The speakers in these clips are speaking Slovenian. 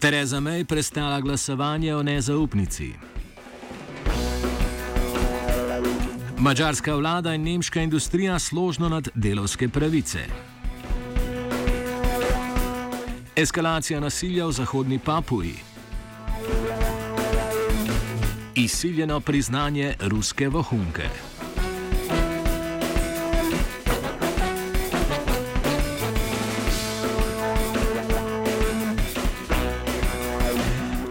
Tereza May prestala glasovanje o nezaupnici. Mačarska vlada in nemška industrija složno nad delovske pravice. Eskalacija nasilja v zahodni Papuji. Izsiljeno priznanje ruske vohunke.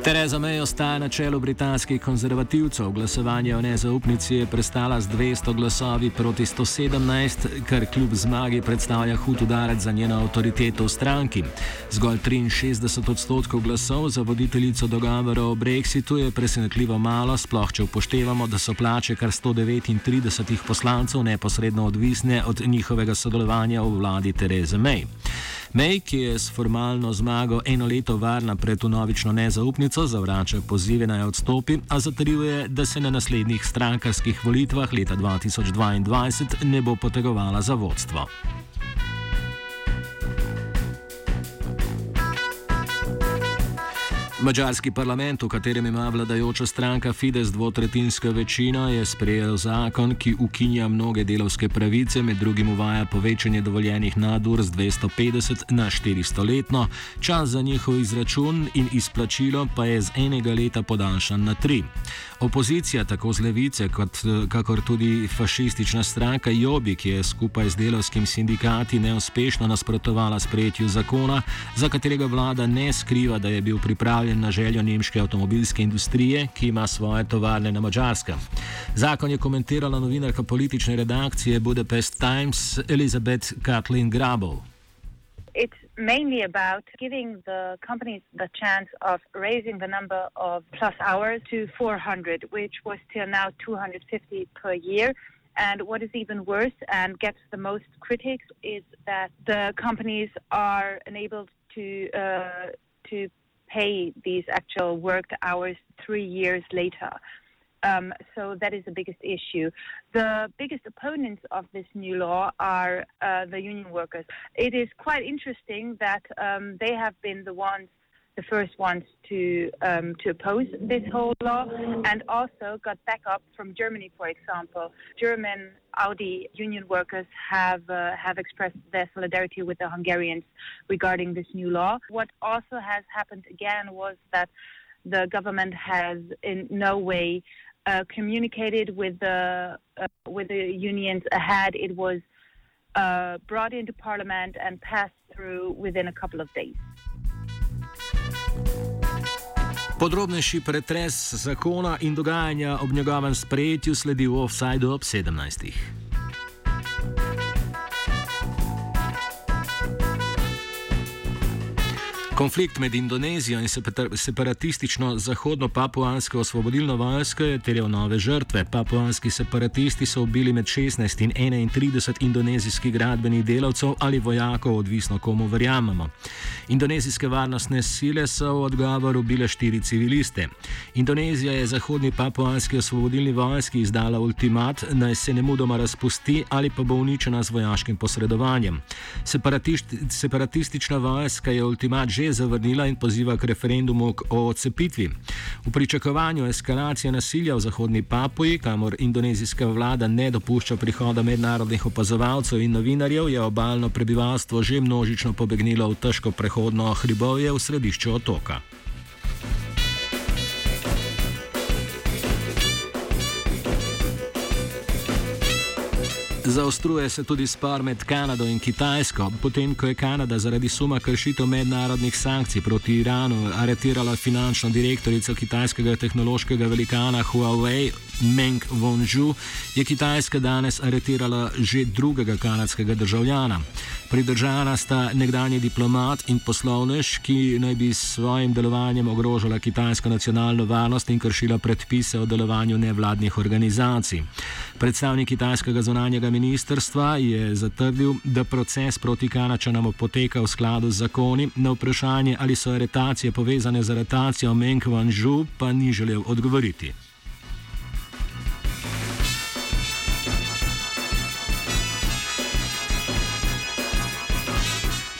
Tereza May ostaja na čelu britanskih konzervativcev. Glasovanje o nezaupnici je prestala z 200 glasovi proti 117, kar kljub zmagi predstavlja hud udarec za njeno avtoriteto v stranki. Zgolj 63 odstotkov glasov za voditeljico dogovora o brexitu je presenetljivo malo, sploh če upoštevamo, da so plače kar 139 poslancev neposredno odvisne od njihovega sodelovanja v vladi Tereze May. May, ki je s formalno zmago eno leto varna pred unovično nezaupnico, zavrača pozive naj odstopi, a zatrjuje, da se na naslednjih strankarskih volitvah leta 2022 ne bo potegovala za vodstvo. Mačarski parlament, v katerem ima vladajoča stranka Fides dvotretinska večina, je sprejel zakon, ki ukinja mnoge delovske pravice, med drugim uvaja povečanje dovoljenih nadur z 250 na 400 letno, čas za njihov izračun in izplačilo pa je z enega leta podaljšan na tri. Opozicija, tako z levice, kot kakor tudi fašistična stranka Jobi, ki je skupaj z delovskim sindikati neuspešno nasprotovala sprejetju zakona, za katerega vlada ne skriva, da je bil pripravljen pripravljen na željo nemške avtomobilske industrije, ki ima svoje tovarne na Mačarskem. Zakon je komentirala novinarka politične redakcije Budapest Times Elizabeth Kathleen Grabov. It's mainly about giving the companies the chance of raising the number of plus hours to 400, which was till now 250 per year. And what is even worse and gets the most critics is that the companies are enabled to uh, to pay these actual worked hours three years later. Um, so that is the biggest issue. The biggest opponents of this new law are uh, the union workers. It is quite interesting that um, they have been the ones the first ones to um, to oppose this whole law, and also got backup from Germany, for example. German Audi union workers have uh, have expressed their solidarity with the Hungarians regarding this new law. What also has happened again was that the government has in no way uh, communicated with the uh, with the unions ahead. It was uh, brought into parliament and passed through within a couple of days. Podrobnejši pretres zakona in dogajanja ob njegovem sprejetju sledi v offsajdu ob 17. Konflikt med Indonezijo in separatistično zahodno-papuansko osvobodilno vojsko je terjal nove žrtve. Papuanski separatisti so ubili med 16 in 31 indonezijskih gradbenih delavcev ali vojakov, odvisno komu verjamemo. Indonezijske varnostne sile so v odgovoru ubile štiri civiliste. Indonezija je zahodni papuanski osvobodilni vojski izdala ultimat, naj se ne mudoma razpusti ali pa bo uničena z vojaškim posredovanjem. Separatistična vojska je ultimat že zavrnila in poziva k referendumu o odcepitvi. V pričakovanju eskalacije nasilja v Zahodni Papuji, kamor indonezijska vlada ne dopušča prihoda mednarodnih opazovalcev in novinarjev, je obaljno prebivalstvo že množično pobegnilo v težko prehodno hribovje v središču otoka. Zaostruje se tudi spor med Kanado in Kitajsko, potem ko je Kanada zaradi suma kršitev mednarodnih sankcij proti Iranu aretirala finančno direktorico kitajskega tehnološkega velikana Huawei Meng Wonju, je Kitajska danes aretirala že drugega kanadskega državljana. Pridržana sta nekdanji diplomat in poslovnež, ki naj bi s svojim delovanjem ogrožala kitajsko nacionalno varnost in kršila predpise o delovanju nevladnih organizacij. Predstavnik kitajskega zunanjega ministrstva je zatrdil, da proces proti Kanačanom poteka v skladu z zakoni, na vprašanje, ali so aretacije povezane z aretacijo Meng Wanzhou, pa ni želel odgovoriti.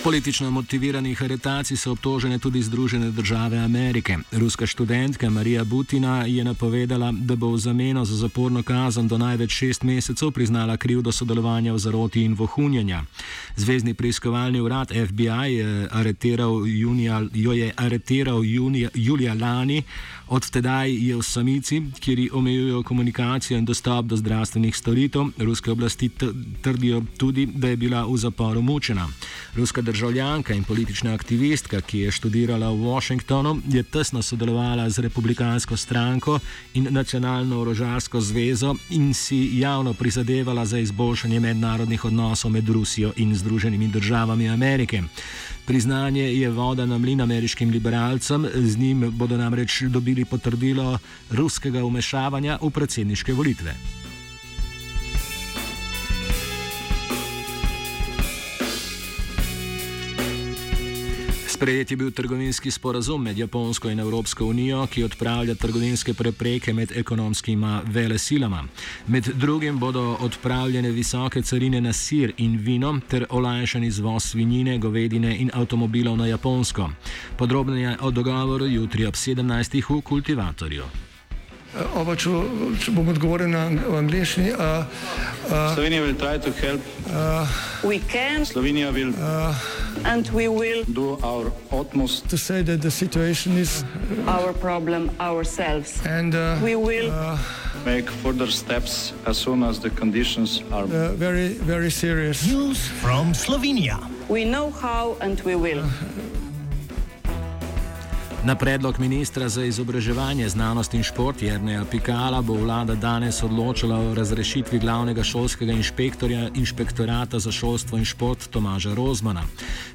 Politično motiviranih aretacij so obtožene tudi Združene države Amerike. Ruska študentka Marija Butina je napovedala, da bo v zameno za zaporno kazen do največ šest mesecev priznala krivdo sodelovanja v zaroti in vohunjenja. Zvezdni preiskovalni urad FBI je areteral junija, jo je areteral junija, julija lani. Od tedaj je v samici, kjer omejujejo komunikacijo in dostop do zdravstvenih storitev. Ruske oblasti trdijo tudi, da je bila v zaporu mučena. Ruska državljanka in politična aktivistka, ki je študirala v Washingtonu, je tesno sodelovala z republikansko stranko in nacionalno orožarsko zvezo in si javno prizadevala za izboljšanje mednarodnih odnosov med Rusijo in Združenimi državami Amerike. Priznanje je voda na mlin ameriškim liberalcem, z njim bodo namreč dobili potrdilo ruskega umešavanja v predsedniške volitve. Sprejet je bil trgovinski sporazum med Japonsko in Evropsko unijo, ki odpravlja trgovinske prepreke med ekonomskima velesilama. Med drugim bodo odpravljene visoke carine na sir in vino ter olajšan izvoz svinjine, govedine in avtomobilov na Japonsko. Podrobneje o dogovoru jutri ob 17. v kultivatorju. Oba, če, če bom odgovoril na angliški. Uh, uh, Slovenija bo poskušala pomagati. Slovenija bo naredila naš utmost, da bo rekla, da je situacija naš problem. In bomo naredili nadaljnje korake, as soon as the conditions are uh, very, very serious. News from Slovenia. We know how and we will. Uh, Na predlog ministra za izobraževanje, znanost in šport Jrneja Pikala bo vlada danes odločila o razrešitvi glavnega šolskega inšpektorja inšpektorata za šolstvo in šport Tomaža Rozmana.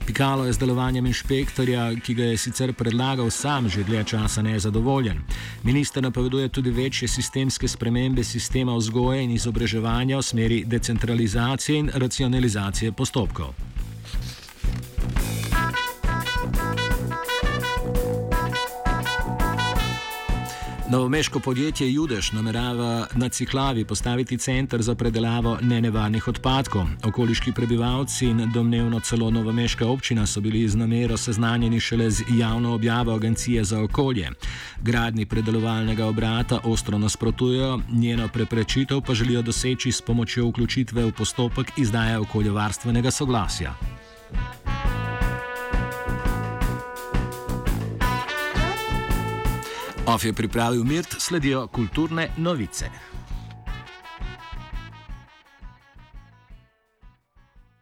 Pikalo je z delovanjem inšpektorja, ki ga je sicer predlagal sam, že dlje časa nezadovoljen. Minister napoveduje tudi večje sistemske spremembe sistema vzgoje in izobraževanja v smeri decentralizacije in racionalizacije postopkov. Novomeško podjetje Judež namerava na Ciklavi postaviti center za predelavo nenevarnih odpadkov. Okoliški prebivalci in domnevno celo Novomeška občina so bili z namero seznanjeni šele z javno objavo Agencije za okolje. Gradni predelovalnega obrata ostro nasprotujejo, njeno preprečitev pa želijo doseči s pomočjo vključitve v postopek izdaje okoljevarstvenega soglasja. Of je pripravil Mirt, sledijo kulturne novice.